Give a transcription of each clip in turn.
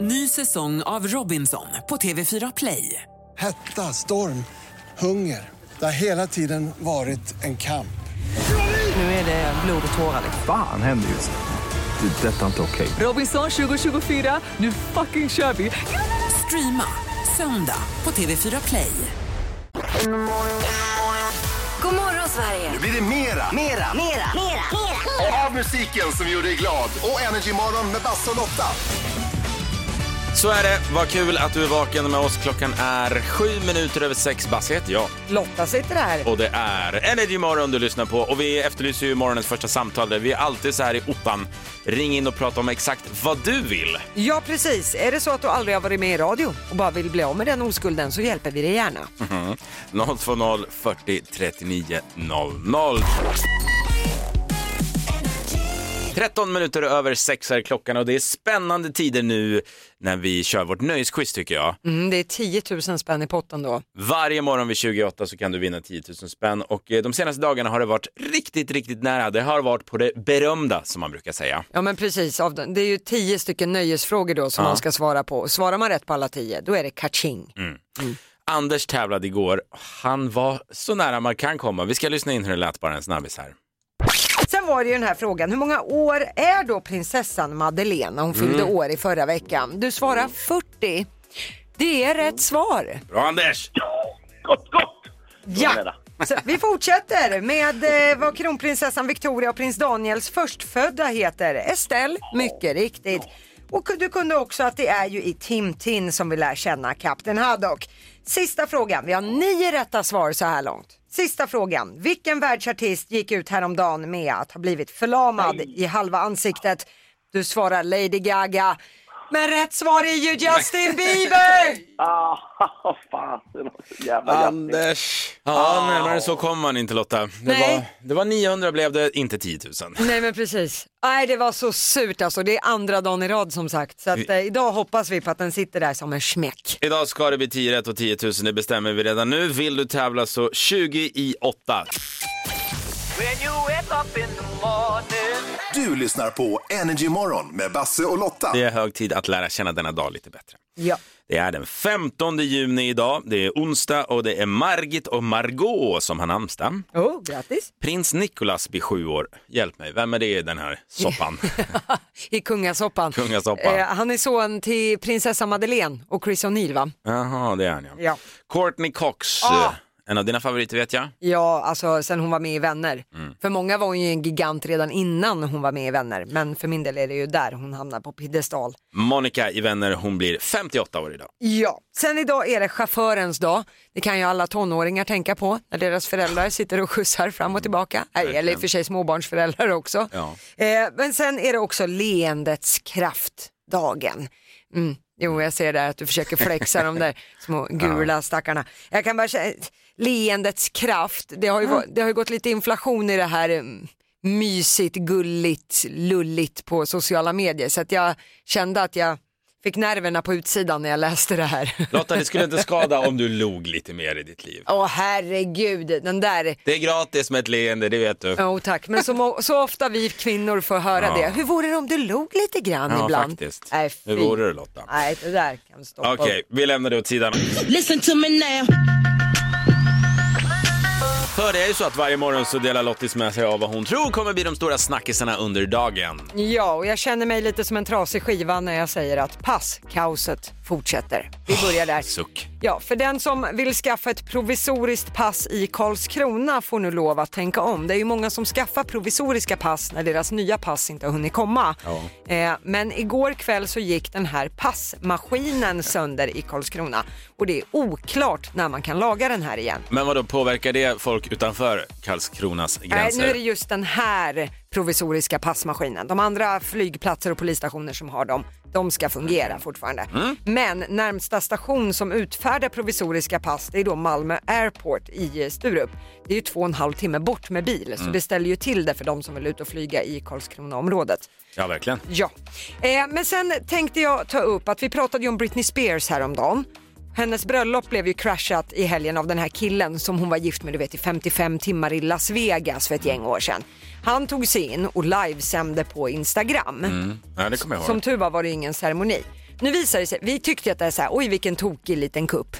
Ny säsong av Robinson på TV4 Play. Hetta, storm, hunger. Det har hela tiden varit en kamp. Nu är det blod och tårar. Fan händer just nu. Det. är Detta är inte okej. Robinson 2024, nu fucking kör vi! Streama söndag på TV4 Play. God morgon Sverige! Nu blir det mera, Mera, mera, mera. av musiken som gjorde dig glad. Och Energymorgon med Basse och Lotta. Så är det. Vad kul att du är vaken med oss. Klockan är sju minuter över sex. Basse heter jag. Lotta sitter här. Och det är Energy Morgon du lyssnar på. Och vi efterlyser ju morgonens första samtal där vi är alltid så här i ottan. Ring in och prata om exakt vad du vill. Ja, precis. Är det så att du aldrig har varit med i radio och bara vill bli av med den oskulden så hjälper vi dig gärna. 020 40 39 00. 13 minuter över sex är klockan och det är spännande tider nu när vi kör vårt nöjesquiz tycker jag. Mm, det är 10 000 spänn i potten då. Varje morgon vid 28 så kan du vinna 10 000 spänn och eh, de senaste dagarna har det varit riktigt, riktigt nära. Det har varit på det berömda som man brukar säga. Ja, men precis. Det är ju 10 stycken nöjesfrågor då som Ja. man ska svara på. Svarar man rätt på alla 10, då är det kaching. Anders tävlade igår. Han var så nära man kan komma. Vi ska lyssna in hur det lät bara en snabbis här. Sen var det ju den här frågan, hur många år är då prinsessan Madeleine hon fyllde år i förra veckan? Du svarar 40. Det är rätt svar. Bra Anders! Gott, gott! Ja, så vi fortsätter med eh, vad kronprinsessan Victoria och prins Daniels förstfödda heter. Estelle, mycket riktigt. Och du kunde också att det är ju i Tintin som vi lär känna Kapten Haddock. Sista frågan, vi har nio rätta svar så här långt. Sista frågan, vilken världsartist gick ut häromdagen med att ha blivit förlamad i halva ansiktet? Du svarar Lady Gaga. Men rätt svar är ju Justin Bieber! Ah, så jävla. Anders! Ja, närmare så kommer man inte Lotta. Det Nej. var, det var 900 blev det, inte 10 000. Nej men precis. Nej det var så surt alltså. Det är andra dagen i rad som sagt. Så att, eh, idag hoppas vi på att den sitter där som en smäck. Idag ska det bli 10 rätt och 10 000, det bestämmer vi redan nu. Vill du tävla så 20 i 8. Du lyssnar på Energymorgon med Basse och Lotta. Det är hög tid att lära känna denna dag lite bättre. Ja. Det är den 15 juni idag, det är onsdag och det är Margit och Margot som har namnsdag. Oh, grattis. Prins Nicolas blir sju år. Hjälp mig, vem är det i den här soppan? I kungasoppan. Kungasoppan. Eh, han är son till prinsessa Madeleine och Chris O'Neill va? Jaha, det är han ja. Ja. Courtney Cox, Ah. En av dina favoriter vet jag. Ja, alltså sen hon var med i Vänner. Mm. För många var hon ju en gigant redan innan hon var med i Vänner. Men för min del är det ju där hon hamnar på piedestal. Monica i Vänner, hon blir 58 år idag. Ja, sen idag är det chaufförens dag. Det kan ju alla tonåringar tänka på när deras föräldrar sitter och skjutsar fram och tillbaka. Nej, Eller i och för sig småbarnsföräldrar också. Ja. Eh, men sen är det också leendets kraftdagen. Mm. Jo, jag ser där att du försöker flexa de där små gula stackarna. Jag kan bara säga, leendets kraft, det har ju, va- det har ju gått lite inflation i det här mm, mysigt, gulligt, lulligt på sociala medier. Så att jag kände att jag fick nerverna på utsidan när jag läste det här. Lotta, det skulle inte skada om du log lite mer i ditt liv. Åh herregud, den där Det är gratis med ett leende, det vet du. Jo tack, men så, så ofta vi kvinnor får höra Ja. det. Hur vore det om du log lite grann Ja, ibland? faktiskt. Nej, fy. Hur vore det Lotta? Nej, det där kan vi stoppa Okej, upp. vi lämnar det åt sidan. Listen to me now. För det är ju så att varje morgon så delar Lottis med sig av vad hon tror kommer bli de stora snackisarna under dagen. Ja, och jag känner mig lite som en trasig skiva när jag säger att passkaoset fortsätter. Vi börjar där. Suck. Ja, för den som vill skaffa ett provisoriskt pass i Karlskrona får nu lov att tänka om. Det är ju många som skaffar provisoriska pass när deras nya pass inte har hunnit komma. Eh, men igår kväll så gick den här passmaskinen sönder i Karlskrona och det är oklart när man kan laga den här igen. Men vad då påverkar det folk utanför Karlskronas Nej, gränser? nu är det just den här provisoriska passmaskinen. De andra flygplatser och polisstationer som har dem, de ska fungera fortfarande. Mm. Men närmsta station som utfärdar provisoriska pass, det är då Malmö Airport i Sturup. Det är ju två och en halv timme bort med bil, så Mm. det ställer ju till det för de som vill ut och flyga i Karlskronaområdet. Ja, verkligen. Ja, eh, men sen tänkte jag ta upp att vi pratade ju om Britney Spears häromdagen. Hennes bröllop blev ju crashat i helgen av den här killen som hon var gift med du vet, i 55 timmar i Las Vegas för ett gäng år sedan. Han tog sig in och livesände på Instagram. Ja, det kommer jag ihåg. Som tur var var det ingen ceremoni. Nu visar det sig, vi tyckte att det är så här, oj vilken tokig liten kupp.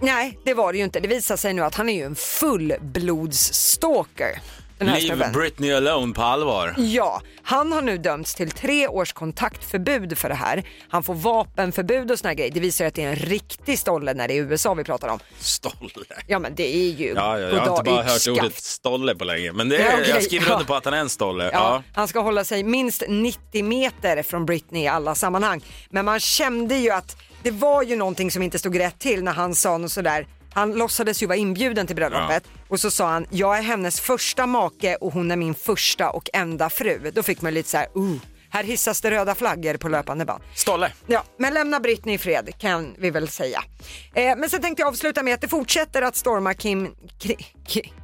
Nej, det var det ju inte. Det visar sig nu att han är ju en fullblodsstalker. Den här Leave snubben. Britney alone på allvar. Ja, han har nu dömts till tre års kontaktförbud för det här. Han får vapenförbud och såna grejer. Det visar att det är en riktig stolle när det är USA vi pratar om. Stolle. Ja men det är ju Ja, ja, jag har inte bara hört ordet stolle på länge, men det är, Ja, okej, jag skriver under på att han är en stolle. Ja. Han ska hålla sig minst 90 meter från Britney i alla sammanhang. Men man kände ju att det var ju någonting som inte stod rätt till när han sa något sådär. Han låtsades ju vara inbjuden till bröllopet och så sa han, jag är hennes första make och hon är min första och enda fru. Då fick man lite så här, uh, här hissas det röda flaggor på löpande band. Stolle. Ja, men lämna Britney i fred kan vi väl säga. Eh, men sen tänkte jag avsluta med att det fortsätter att storma Kim,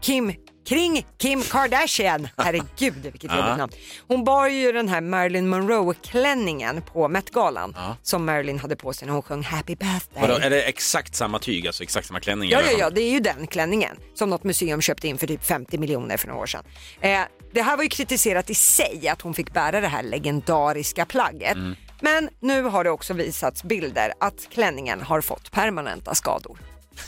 Kim kring Kim Kardashian. Herregud vilket jobbigt namn. Hon bar ju den här Marilyn Monroe-klänningen på Met-galan som Marilyn hade på sig när hon sjöng Happy birthday. Vadå, är det exakt samma tyg, alltså exakt samma klänning? Ja, ja, ja, det är ju den klänningen som något museum köpte in för typ 50 miljoner för några år sedan. Eh, det här var ju kritiserat i sig att hon fick bära det här legendariska plagget. Mm. Men nu har det också visats bilder att klänningen har fått permanenta skador.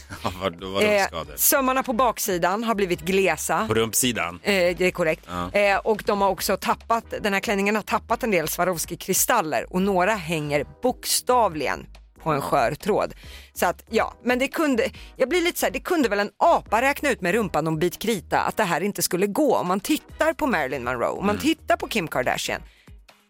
Ja, Vad, vadå Eh, sömmarna på baksidan har blivit glesa. På rumpsidan? Eh, det är korrekt. Eh, och de har också tappat, den här klänningen har tappat en del Swarovski-kristaller och några hänger bokstavligen på en skör tråd. Så att ja, men det kunde, jag blir lite så här, det kunde väl en apa räkna ut med rumpan en bit krita att det här inte skulle gå. Om man tittar på Marilyn Monroe, om man tittar på Kim Kardashian.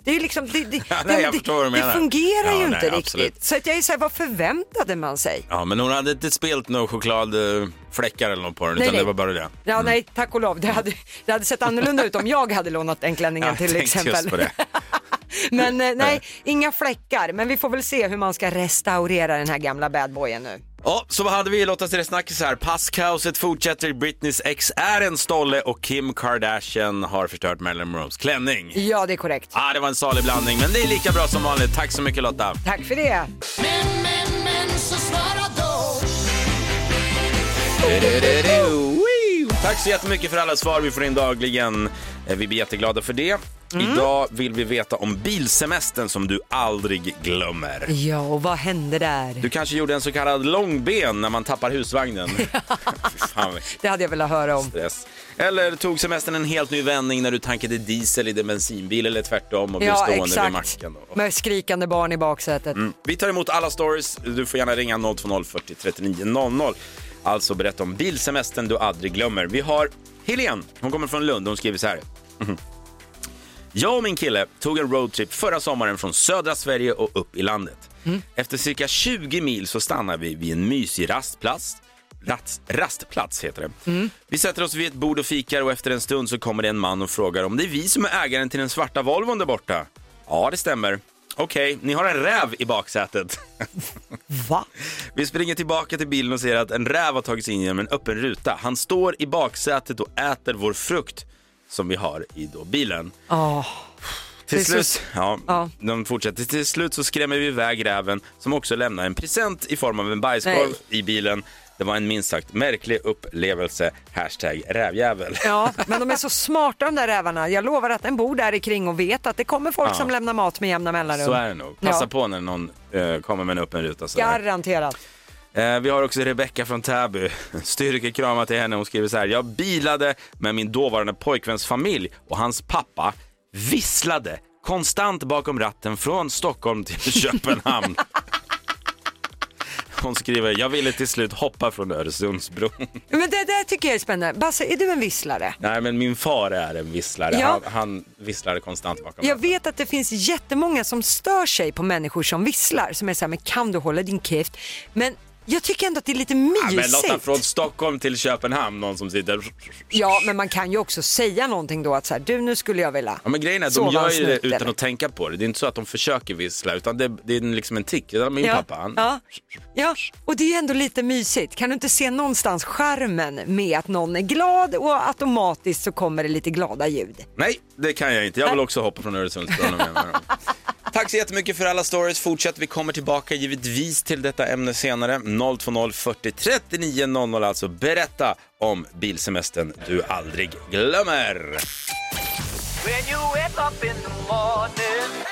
Det är ju liksom, det, det, Ja, nej, jag det, förstår vad du det menar. fungerar Ja, ju nej, inte absolut. riktigt. Så att jag är så här, vad förväntade man sig? Ja, men hon hade inte spelat några chokladfläckar eller något på den, Nej, utan nej. det var bara det. Ja, nej, tack och lov. Det hade, det hade sett annorlunda ut om jag hade lånat den klänningen Jag till tänkte exempel. just på det. Men eh, nej, inga fläckar. Men vi får väl se hur man ska restaurera den här gamla badboyen nu. Ja, så vad hade vi i Lottas tre snackis här? Passkaoset fortsätter, Britneys ex är en stolle och Kim Kardashian har förstört Marilyn Monroes klänning. Ja, det är korrekt. Ah, det var en salig blandning, men det är lika bra som vanligt. Tack så mycket Lotta. Tack för det. Tack så jättemycket för alla svar vi får in dagligen. Eh, Vi blir jätteglada för det. Mm. Idag vill vi veta om bilsemestern som du aldrig glömmer. Ja, och vad hände där? Du kanske gjorde en så kallad långben när man tappar husvagnen. Det hade jag velat höra om. stress. Eller tog semestern en helt ny vändning när du tankade diesel i din bensinbil eller tvärtom och blev Ja, stående vid exakt. macken. Och- Med skrikande barn i baksätet. Mm. Vi tar emot alla stories. Du får gärna ringa 020 40 39 00. Alltså berätta om bilsemestern du aldrig glömmer. Vi har Helene, hon kommer från Lund. Hon skriver så här. Mhm. Jag och min kille tog en roadtrip förra sommaren från södra Sverige och upp i landet. Efter cirka 20 mil så stannar vi vid en mysig rastplats. Rast, rastplats heter det. Vi sätter oss vid ett bord och fikar och efter en stund så kommer det en man och frågar om det är vi som är ägaren till den svarta Volvon där borta. Ja, det stämmer. Okej, ni har en räv i baksätet. Va? Vi springer tillbaka till bilen och ser att en räv har tagit sig in genom en öppen ruta. Han står i baksätet och äter vår frukt som vi har i då bilen. Åh. Till slut, så- ja, Ja. de fortsätter. Till slut så skrämmer vi iväg räven som också lämnar en present i form av en bajskorv Nej. i bilen. Det var en minst sagt märklig upplevelse. Hashtag rävjävel. Ja, men de är så smarta de där rävarna. Jag lovar att den bor där i kring och vet att det kommer folk Ja. som lämnar mat med jämna mellanrum. Så är det nog. Passa Ja. på när någon eh, kommer med en öppen ruta. sådär. Garanterat. Eh, vi har också Rebecka från Täby. Styrkekramar till henne. Hon skriver så här. Jag bilade med min dåvarande pojkväns familj och hans pappa visslade konstant bakom ratten från Stockholm till Köpenhamn. Hon skriver, jag ville till slut hoppa från Öresundsbron. Men det där tycker jag är spännande. Basse, är du en visslare? Nej, men min far är en visslare. Ja. Han, han visslade konstant bakom Jag vet att det finns jättemånga som stör sig på människor som visslar. Som är så här, men kan du hålla din käft? Men jag tycker ändå att det är lite Ja, men mysigt. Lotta, från Stockholm till Köpenhamn, någon som sitter... Ja, men man kan ju också säga någonting då att så här, du nu skulle jag vilja Ja, men grejen är att de sova gör en ju det snut, utan eller? att tänka på det. Det är inte så att de försöker vissla, utan det, det är liksom en tick. Det är Min pappa, han... Ja, ja, och det är ändå lite mysigt. Kan du inte se någonstans charmen med att någon är glad och automatiskt så kommer det lite glada ljud? Nej, det kan jag inte. Jag vill också hoppa från Öresundsbron. om jag menar. Tack så jättemycket för alla stories. Fortsätt, vi kommer tillbaka givetvis till detta ämne senare. 020 40 39 00 alltså. Berätta om bilsemestern du aldrig glömmer.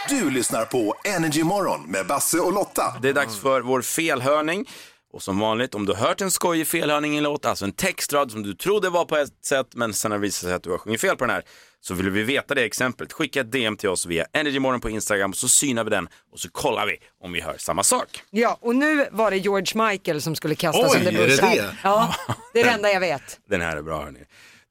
Du lyssnar på Energy Morgon med Basse och Lotta. Det är dags för vår felhörning. Och som vanligt, om du har hört en skojig felhörning i en låt, alltså en textrad som du trodde var på ett sätt, men sen har det visat sig att du har sjungit fel på den här, så vill vi veta det exemplet. Skicka ett DM till oss via Energymorgon på Instagram, så synar vi den och så kollar vi om vi hör samma sak. Ja, och nu var det George Michael som skulle kastas Oj, under är det bussen. det? Ja, det är det enda jag vet. Den här är bra hörni.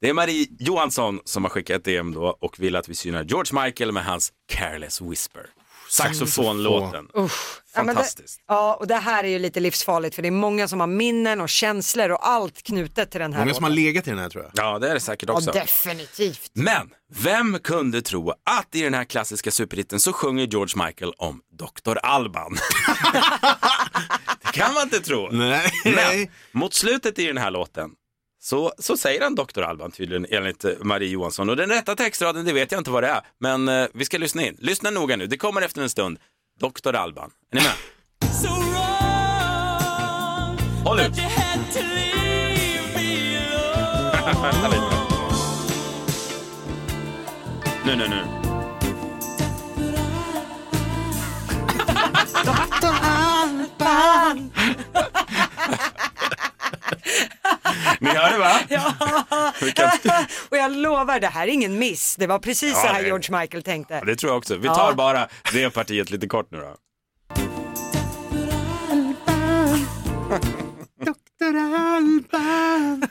Det är Marie Johansson som har skickat ett DM då och vill att vi synar George Michael med hans Careless Whisper. Saxofonlåten. Usch. Ja, det, Fantastiskt. ja, och det här är ju lite livsfarligt för det är många som har minnen och känslor och allt knutet till den här Många som har legat i den här tror jag. Ja, det är det säkert Ja, också. definitivt. Men vem kunde tro att i den här klassiska superhitten så sjunger George Michael om Dr. Alban? det kan man inte tro. Nej. Men mot slutet i den här låten så, så säger han Dr. Alban tydligen enligt eh, Marie Johansson. Och den rätta textraden, det vet jag inte vad det är. Men eh, vi ska lyssna in. Lyssna noga nu, det kommer efter en stund. Dr. Alban. Är ni med? Håll ut! Vänta lite. Nu, nu, nu. Ni hörde va? Ja. Och jag lovar, det här är ingen miss. Det var precis Ja, så här det- George Michael tänkte. Ja, det tror jag också. Vi tar bara det partiet lite kort nu då.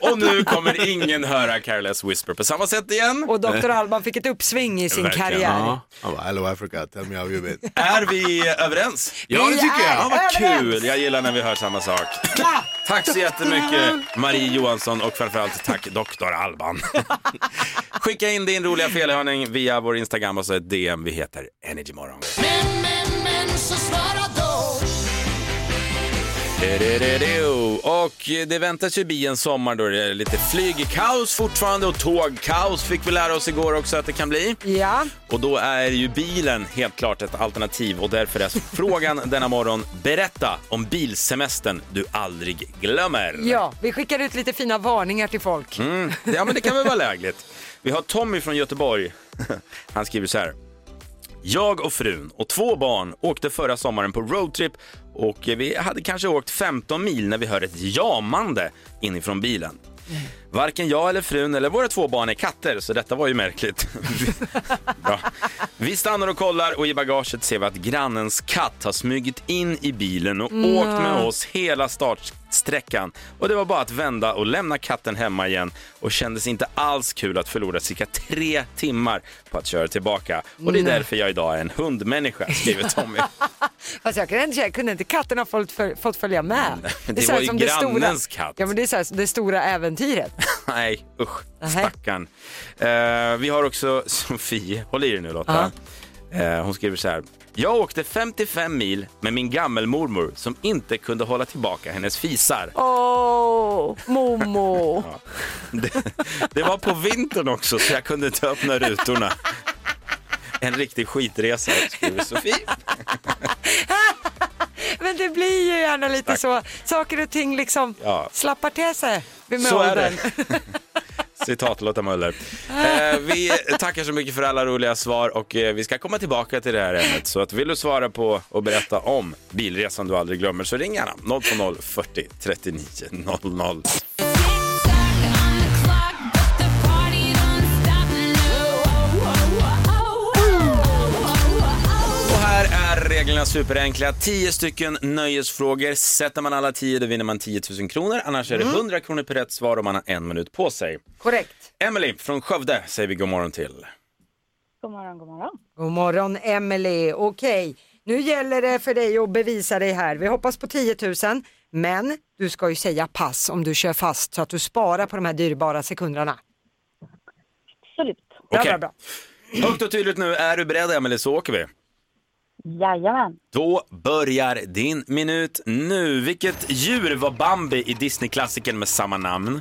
Och nu kommer ingen höra Careless Whisper på samma sätt igen. Och Dr. Alban fick ett uppsving i sin Verkligen. karriär. Ja. Han bara, hello Africa, tell me how you been. Är vi överens? Ja, det tycker jag. Ja, vad kul! Jag gillar när vi hör samma sak. Tack så jättemycket Marie Johansson och framförallt tack Dr. Alban. Skicka in din roliga felhörning via vår Instagram och så ett DM. Vi heter Energymorgon. Du-du-du-du. Och det väntas ju bli en sommar då det är lite flygkaos fortfarande och tågkaos fick vi lära oss igår också att det kan bli. Ja, Och då är ju bilen helt klart ett alternativ och därför är frågan denna morgon, berätta om bilsemestern du aldrig glömmer. ja, vi skickar ut lite fina varningar till folk. Mm, ja men det kan väl vara lägligt. Vi har Tommy från Göteborg. Han skriver så här. Jag och frun och två barn åkte förra sommaren på roadtrip och vi hade kanske åkt 15 mil när vi hör ett jamande inifrån bilen. Varken jag eller frun eller våra två barn är katter, så detta var ju märkligt. Bra. Vi stannar och kollar och i bagaget ser vi att grannens katt har smugit in i bilen och åkt med oss hela startsträckan. Och det var bara att vända och lämna katten hemma igen och kändes inte alls kul att förlora cirka tre timmar på att köra tillbaka. Och det är därför jag idag är en hundmänniska, skriver Tommy. Fast jag kan inte säga, kunde inte katten ha fått, följa med? det här var ju som stora- grannens katt. Ja men det är så här, det stora äventyret. Nej, usch. Stackarn. Eh, vi har också Sofie. Håll i dig nu Lotta. Eh, hon skriver så här. Jag åkte 55 mil med min gammelmormor som inte kunde hålla tillbaka hennes fisar. Åh, Momo. Det, det var på vintern också så jag kunde inte öppna rutorna. En riktig skitresa, skriver Sofie. Men det blir ju gärna lite Tack. så, saker och ting liksom Ja. slappar till sig vid Så är det. Citat Lotta Möller. Eh, vi tackar så mycket för alla roliga svar och eh, vi ska komma tillbaka till det här ämnet. Så att vill du svara på och berätta om bilresan du aldrig glömmer så ring gärna 020 40 39 00. Är reglerna superenkla. 10 stycken nöjesfrågor. Sätter man alla 10 då vinner man 10 000 kronor. Annars är det 100 kronor per rätt svar och man har en minut på sig. Korrekt. Emily från Skövde säger vi god morgon till. God morgon, god morgon. God morgon Emelie. Okej, nu gäller det för dig att bevisa dig här. Vi hoppas på 10 000, men du ska ju säga pass om du kör fast så att du sparar på de här dyrbara sekunderna. Absolut. Bra, Okej. bra, bra. Högt och tydligt nu. Är du beredd Emily så åker vi. Jajamän. Då börjar din minut nu. Vilket djur var Bambi i Disney-klassikern med samma namn?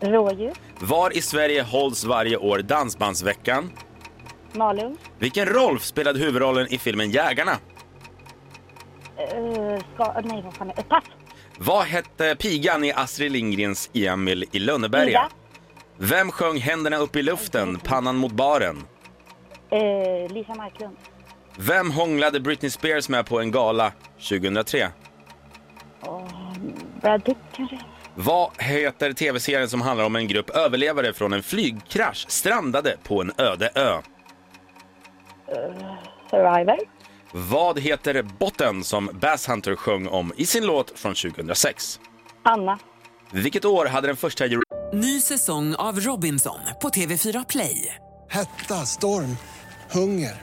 Rådjur. Var i Sverige hålls varje år Dansbandsveckan? Malung. Vilken Rolf spelade huvudrollen i filmen Jägarna? Uh, ska, nej, vad fan är det? Pass. Vad hette pigan i Astrid Lindgrens Emil i Lönneberga? Ida. Vem sjöng Händerna upp i luften, pannan mot baren? Eh, Lisa Marklund. Vem hånglade Britney Spears med på en gala 2003? Och Brad Pitt kanske? Vad heter tv-serien som handlar om en grupp överlevare från en flygkrasch strandade på en öde ö? Eh, Survivor. Vad heter botten som Bass Hunter sjöng om i sin låt från 2006? Anna. Vilket år hade den första Euro- Ny säsong av Robinson på TV4 Play. Hetta, storm, hunger.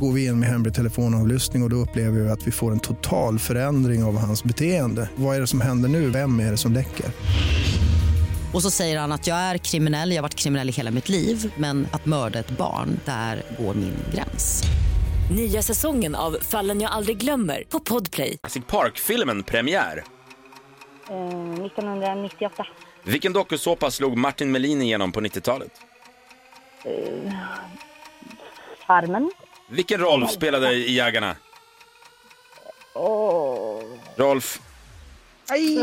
Går vi in med hemlig telefonavlyssning och, och då upplever vi att vi får en total förändring av hans beteende. Vad är det som händer nu? Vem är det som läcker? Och så säger han att jag är kriminell, jag har varit kriminell i hela mitt liv men att mörda ett barn, där går min gräns. Nya säsongen av Fallen jag aldrig glömmer på Podplay. Jurassic Park-filmen premiär? Eh, 1998. Vilken dokusåpa slog Martin Melin igenom på 90-talet? Eh, Farmen. Vilken Rolf spelade i Jägarna? Och... Rolf. Aj.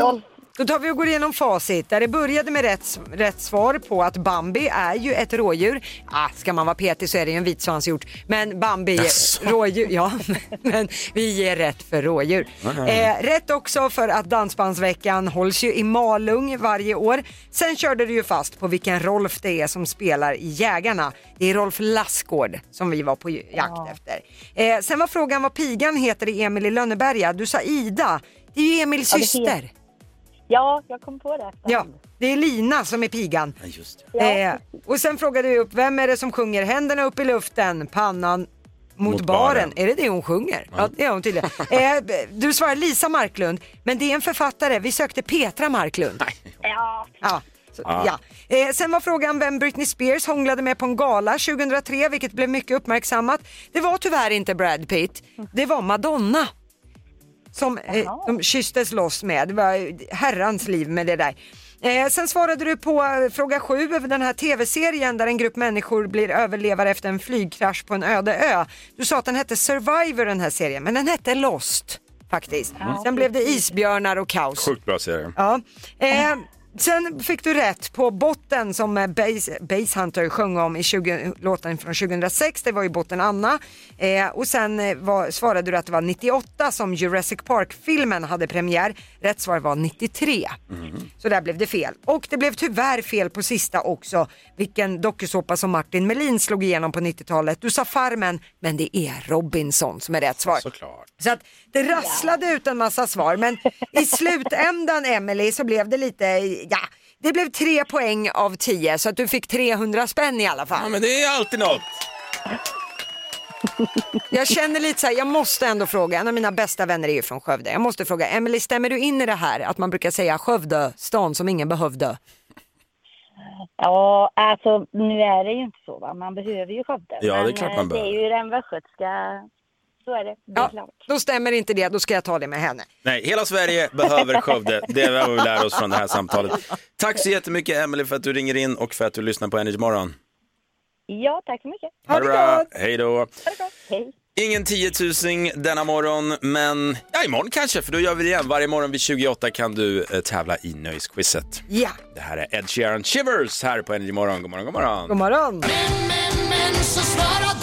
Då tar vi och går igenom facit där det började med rätt, rätt svar på att Bambi är ju ett rådjur. Ah, ska man vara petig så är det ju en vitsvanshjort. Men Bambi, Jaså? rådjur, ja. Men vi ger rätt för rådjur. Eh, rätt också för att Dansbandsveckan hålls ju i Malung varje år. Sen körde du ju fast på vilken Rolf det är som spelar i Jägarna. Det är Rolf Lassgård som vi var på jakt efter. Eh, sen var frågan vad pigan heter i Emil i Lönneberga. Du sa Ida. Det är ju Emils Ja, syster. Ja, jag kom på det. Ja, det är Lina som är pigan. Ja. Eh, och sen frågade vi upp, vem är det som sjunger händerna upp i luften, pannan mot, Mot baren. baren. Är det det hon sjunger? Ja, det är hon tydligen. eh, du svarar Lisa Marklund, men det är en författare. Vi sökte Petra Marklund. Ja. Ja. Så, Ja. ja. Eh, sen var frågan vem Britney Spears hånglade med på en gala 2003, vilket blev mycket uppmärksammat. Det var tyvärr inte Brad Pitt, det var Madonna som eh, de kysstes loss med. Det var herrans liv med det där. Eh, sen svarade du på eh, fråga sju över den här tv-serien där en grupp människor blir överlevare efter en flygkrasch på en öde ö. Du sa att den hette Survivor den här serien, men den hette Lost faktiskt. Sen blev det isbjörnar och kaos. Sjukt bra serie. Ja. Eh, sen fick du rätt på botten som eh, Base, Base Hunter sjöng om i 20, låten från 2006, det var ju botten Anna. Eh, och sen eh, var, svarade du att det var 98 som Jurassic Park-filmen hade premiär. Rätt svar var 93. Så där blev det fel. Och det blev tyvärr fel på sista också, vilken dokusåpa som Martin Melin slog igenom på 90-talet. Du sa Farmen, men det är Robinson som är rätt svar. Såklart. Så att det rasslade ut en massa svar men i slutändan Emily så blev det lite, ja, det blev tre poäng av tio så att du fick 300 spänn i alla fall. Ja, men det är alltid något. Jag känner lite så här, jag måste ändå fråga, en av mina bästa vänner är ju från Skövde. Jag måste fråga, Emily stämmer du in i det här att man brukar säga Skövde, stan som ingen behövde? Ja, alltså nu är det ju inte så va. Man behöver ju Skövde. Ja, det är klart eh, man Det är ju den västgötska, så är det. det är Ja, klart. då stämmer inte det, då ska jag ta det med henne. Nej, hela Sverige behöver Skövde. Det är vad vi lär oss från det här samtalet. Tack så jättemycket Emily för att du ringer in och för att du lyssnar på Energy Morgon. Ja, tack så mycket. Ha det bra. Hej då. Hej. Ingen 10 000 denna morgon, men ja, imorgon kanske, för då gör vi det igen. Varje morgon vid 28 kan du eh, tävla i Nöjesquizet. Ja. Det här är Ed Sheeran Shivers här på Energy Morgon. God morgon, god morgon. God morgon. Men så svara då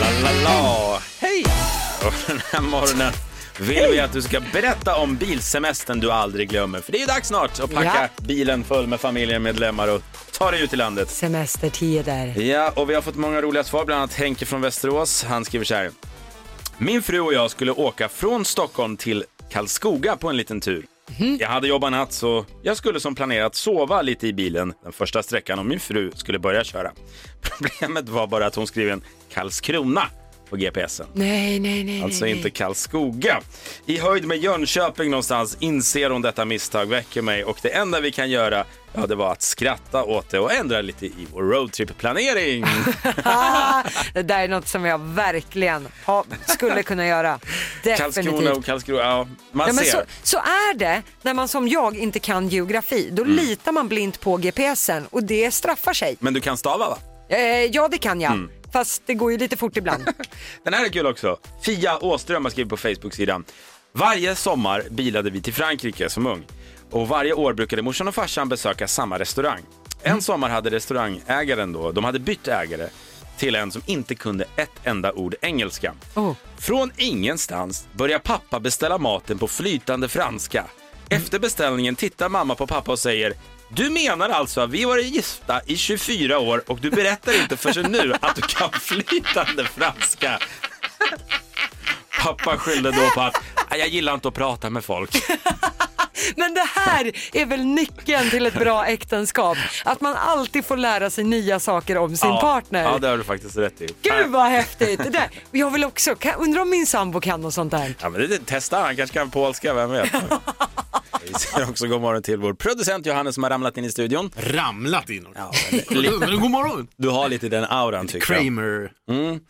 La, la, la. Hej! Och den här morgonen vill vi att du ska berätta om bilsemestern du aldrig glömmer. För det är ju dags snart att packa bilen full med familjemedlemmar och ta dig ut i landet. Semestertider. Ja, och vi har fått många roliga svar, bland annat Henke från Västerås. Han skriver så här. Min fru och jag skulle åka från Stockholm till Karlskoga på en liten tur. Mhm. Jag hade jobbat natt så jag skulle som planerat sova lite i bilen den första sträckan och min fru skulle börja köra. Problemet var bara att hon skrev en Karlskrona på GPSen. Nej, nej, nej. Alltså nej, inte Karlskoga. I höjd med Jönköping någonstans inser hon detta misstag väcker mig och det enda vi kan göra Ja, det var att skratta åt det och ändra lite i vår roadtrip-planering. Det där är något som jag verkligen ha, skulle kunna göra. Karlskrona Definitivt. och Karlskrona, ja, man Ja, men ser. så, så är det när man som jag inte kan geografi. Då Mm. litar man blint på GPSen och det straffar sig. Men du kan stava va? Eh, ja, det kan jag. Mm. Fast det går ju lite fort ibland. Den här är kul också. Fia Åström har skrivit på Facebook-sidan. Varje sommar bilade vi till Frankrike som ung. Och varje år brukade morsan och farsan besöka samma restaurang. En sommar hade restaurangägaren då, de hade bytt ägare till en som inte kunde ett enda ord engelska. Från ingenstans börjar pappa beställa maten på flytande franska. Efter beställningen tittar mamma på pappa och säger du menar alltså att vi varit gifta i 24 år och du berättar inte förrän nu att du kan flytande franska? Pappa skyllde då på att jag gillar inte att prata med folk. Men det här är väl nyckeln till ett bra äktenskap. Att man alltid får lära sig nya saker om sin ja, partner. Ja, det har du faktiskt rätt i. Gud vad häftigt! Det där. Jag vill också, kan, undrar om min sambo kan och sånt där. Ja, men det, testa, han kanske kan polska, vem vet. Vi säger också god morgon till vår producent Johannes som har ramlat in i studion. Ramlat in? Ja, Men god morgon! Du har lite den auran tycker Kramer. jag. Mm.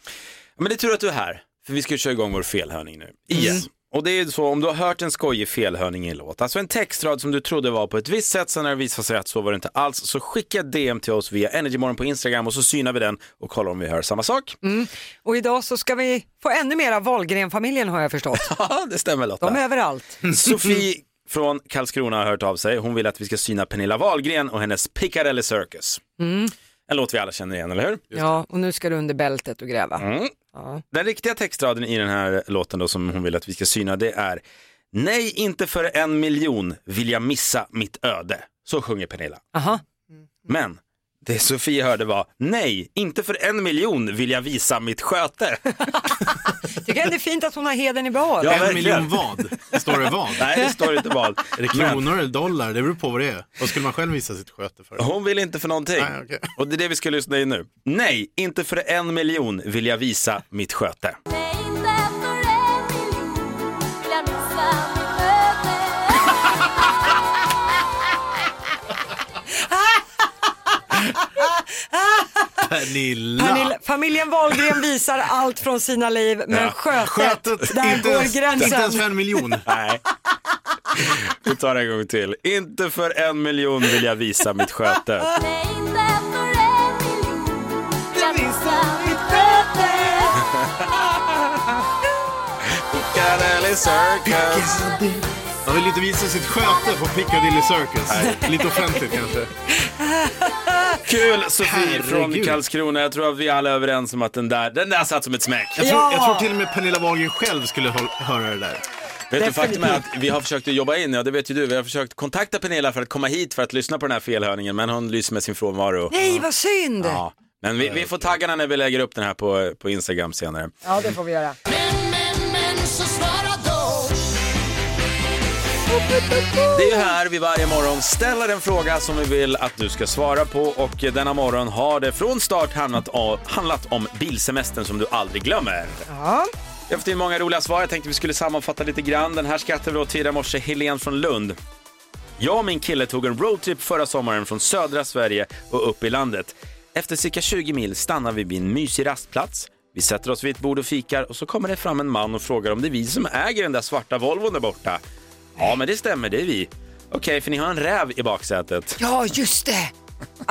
Men det är tur att du är här, för vi ska köra igång vår felhörning nu. Igen. Och det är så om du har hört en skojig felhörning i en låt, alltså en textrad som du trodde var på ett visst sätt, sen när det visar sig att så var det inte alls, så skicka DM till oss via Energymorgon på Instagram och så synar vi den och kollar om vi hör samma sak. Mm. Och idag så ska vi få ännu mer av Wahlgren-familjen har jag förstått. Ja, det stämmer Lotta. De är överallt. Sofie från Karlskrona har hört av sig. Hon vill att vi ska syna Pernilla Wahlgren och hennes Piccadilly Circus. Mm. En låt vi alla känner igen, eller hur? Ja, och nu ska du under bältet och gräva. Mm. Ja. Den riktiga textraden i den här låten då som hon vill att vi ska syna det är Nej, inte för en miljon vill jag missa mitt öde. Så sjunger Pernilla. Aha. Men det Sofie hörde var Nej, inte för en miljon vill jag visa mitt sköte. Tycker jag det är fint att hon har heden i behåll. Ja, en verkligen. miljon vad? Står det vad? Nej, det står inte vad. Är det kronor eller dollar? Det beror på vad det är. Vad skulle man själv visa sitt sköte för? Hon vill inte för någonting. Nej, okej. Och det är det vi ska lyssna in nu. Nej, inte för en miljon vill jag visa mitt sköte. Pernilla. Pernilla, familjen Wahlgren visar allt från sina liv, men Ja. skötet, Skötet, där inte går ens, inte ens för gränsen. en miljon. Nej. Vi tar det en gång till. Inte för en miljon vill jag visa mitt sköte. Piccadilly Circus. Man vill inte visa sitt sköte på Piccadilly Circus. Lite offentligt kanske. Kul Sofie Herregud. från Karlskrona. Jag tror att vi alla är överens om att den där, den där satt som ett smäck. Jag tror, jag tror till och med Pernilla Wahlgren själv skulle höra det där. Vet du, faktum är att vi har försökt att jobba in, ja det vet ju du, vi har försökt kontakta Pernilla för att komma hit för att lyssna på den här felhörningen, men hon lyser med sin frånvaro. Nej, vad synd. Ja, Ja. Men vi, vi får tagga henne när vi lägger upp den här på, på Instagram senare. det får vi göra. Det är ju här vi varje morgon ställer en fråga som vi vill att du ska svara på och denna morgon har det från start handlat, om- handlat om bilsemestern som du aldrig glömmer. Ja. In många roliga svar. Jag tänkte vi skulle sammanfatta lite grann. Den här skrattade vi åt tidigare morse. Helene från Lund. Jag och min kille tog en roadtrip förra sommaren från södra Sverige och upp i landet. Efter cirka 20 mil stannar vi vid en mysig rastplats. Vi sätter oss vid ett bord och fikar och så kommer det fram en man och frågar om det är vi som äger den där svarta Volvon där borta. Ja, men det stämmer, det är vi. Okej, för ni har en räv i baksätet. Ja, just det.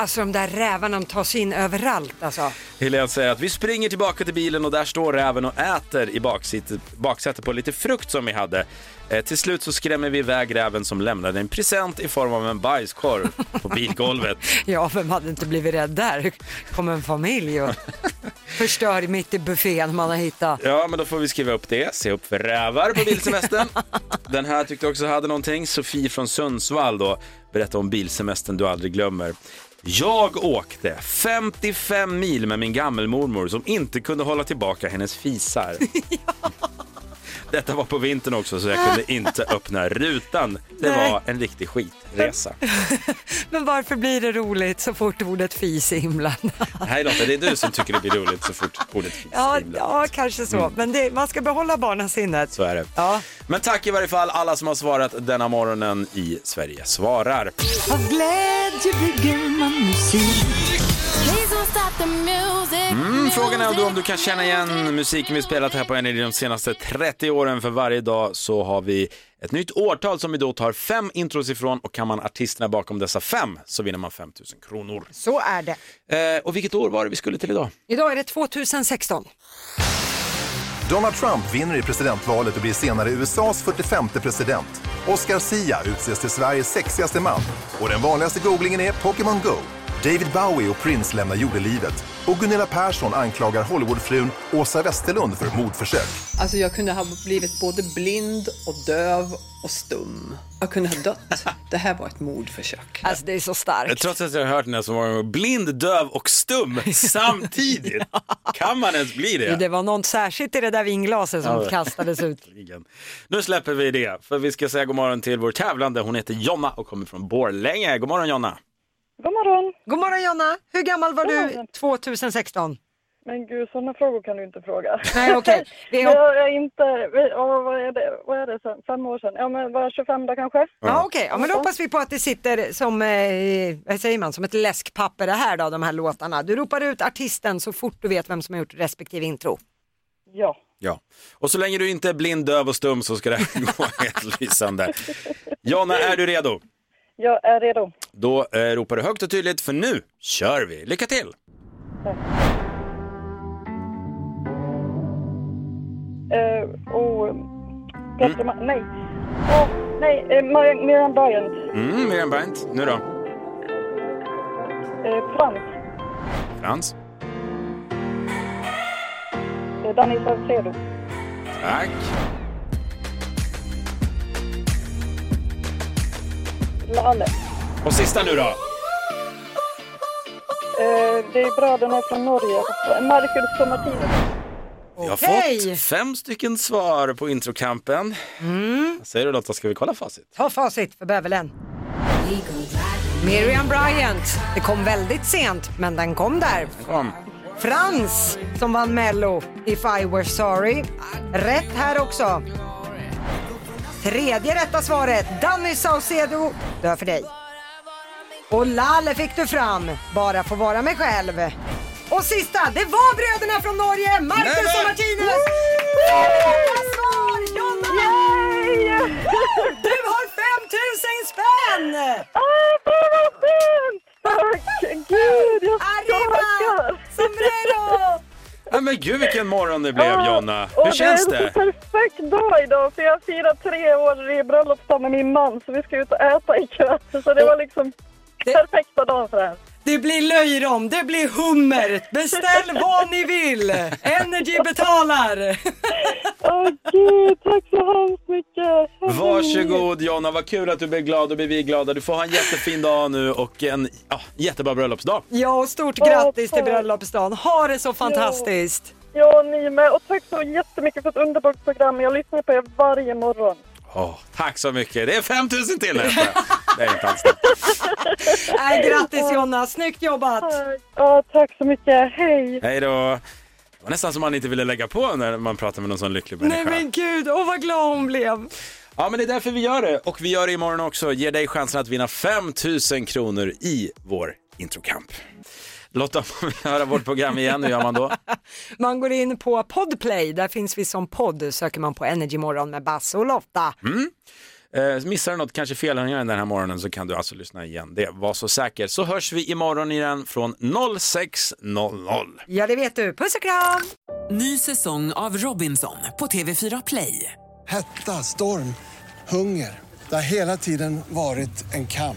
Alltså de där rävarna de tar sig in överallt alltså. Helene säger att vi springer tillbaka till bilen och där står räven och äter i baksätet, baksätet på lite frukt som vi hade. Eh, till slut så skrämmer vi iväg räven som lämnade en present i form av en bajskorv på bilgolvet. Ja, vem hade inte blivit rädd där? kom en familj och förstör mitt i buffén man har hittat. Ja, men då får vi skriva upp det. Se upp för rävar på bilsemestern. Den här tyckte jag också hade någonting. Sofie från Sundsvall då berättade om bilsemestern du aldrig glömmer. Jag åkte 55 mil med min gammelmormor som inte kunde hålla tillbaka hennes fisar. Detta var på vintern också så jag kunde inte öppna rutan. Det Nej. var en riktig skitresa. Men varför blir det roligt så fort ordet fis är inblandat? Nej Lotta, det är du som tycker det blir roligt så fort ordet finns. Ja, ja kanske så. Mm. Men det, man ska behålla barnasinnet. Så är det. Ja. Men tack i varje fall alla som har svarat denna morgonen i Sverige svarar. Av glädje bygger man musik. Mm, frågan är då om du kan känna igen musiken vi spelat här på Energy de senaste 30 åren. För varje dag så har vi ett nytt årtal som vi då tar fem intros ifrån och kan man artisterna bakom dessa fem så vinner man 5 000 kronor. Så är det. Eh, och vilket år var det vi skulle till idag? Idag är det 2016. Donald Trump vinner i presidentvalet och blir senare USAs 45 president. Oscar Sia utses till Sveriges sexigaste man. Och den vanligaste googlingen är Pokémon Go. David Bowie och Prince lämnar jordelivet. Och Gunilla Persson anklagar Hollywoodfrun Åsa Westerlund för mordförsök. Alltså jag kunde ha blivit både blind och döv och stum. Jag kunde ha dött. Det här var ett mordförsök. Alltså det är så starkt. Trots att jag har hört den här så många gånger, blind, döv och stum samtidigt. Kan man ens bli det? Det var något särskilt i det där vinglaset som kastades ut. Nu släpper vi det, för vi ska säga god morgon till vår tävlande. Hon heter Jonna och kommer från Borlänge. God morgon Jonna. God morgon. God morgon Jonna. Hur gammal var du morgon. 2016? Men gud, sådana frågor kan du inte fråga. Nej, okej. Men har- Jag är inte, ja, vad är det, vad är det sen? fem år sedan? Ja men var 25 då kanske? Ja, okej. Ja, men då hoppas vi på att det sitter som, eh, vad säger man, som ett läskpapper det här då, de här låtarna. Du ropar ut artisten så fort du vet vem som har gjort respektive intro. Ja. Ja, och så länge du inte är blind, döv och stum så ska det här gå helt lysande. Jonna, är du redo? Jag är redo. Då eh, ropar du högt och tydligt för nu kör vi. Lycka till! Eh, och Petra, Ma- nej. Åh, nej, eh, Marian, Miriam Bryant. Mm, Miriam Bryant, nu då? Eh, Frans. Frans, Eh, Danny Saucedo. tack. Lalle. Och sista nu då? Eh, det är bröderna från Norge. Marcus och Martinus. Vi har Okej. fått fem stycken svar på introkampen. Vad säger du Lotta, ska vi kolla facit? Ta facit för bävelen. Miriam Bryant. Det kom väldigt sent, men den kom där. Kom. Frans som vann Mello, If I Were Sorry. Rätt här också. Tredje rätta svaret, Danny Saucedo, dör för dig. Och Lalle fick du fram, bara få vara mig själv. Och sista, det var bröderna från Norge, Marcus och Martinus! Rätta svar, Jonna! Du har 5000 spänn! vad fint! Tack! Gud, jag Arriba! Sombrero! Ja, men gud vilken morgon det blev Jonna. Hur känns Det dag idag för jag firar tre år i bröllopsdag med min man så vi ska ut och äta ikväll. Så det var liksom perfekta dagen för det här. Det blir löjrom, det blir hummer. Beställ vad ni vill. Energy betalar. Åh gud, tack så hemskt mycket. Varsågod Jonna, vad kul att du blev glad och blir vi glada. Du får ha en jättefin dag nu och en ja, jättebra bröllopsdag. Ja, och stort grattis till bröllopsdagen. Ha det så fantastiskt. Ja, ni med. Och tack så jättemycket för ett underbart program. Jag lyssnar på er varje morgon. Åh, tack så mycket. Det är 5000 till nästa. Det är inte alls. Nej, grattis Jonna, snyggt jobbat. Ja, tack så mycket. Hej. Hej då. Det var nästan som man inte ville lägga på när man pratar med någon sån lycklig Nej människa. men gud, åh vad glad hon blev. Ja, men det är därför vi gör det. Och vi gör det imorgon också. Ger dig chansen att vinna 5000 kronor i vår introkamp. Lotta, om man vill höra vårt program igen, hur gör man då? Man går in på Podplay, där finns vi som podd. Söker man på Energy Morgon med Basse och Lotta. Mm. Eh, missar du något, kanske felhörningar den här morgonen så kan du alltså lyssna igen. Det var så säker. Så hörs vi imorgon igen från 06.00. Ja, det vet du. Puss och kram! Ny säsong av Robinson på TV4 Play. Hetta, storm, hunger. Det har hela tiden varit en kamp.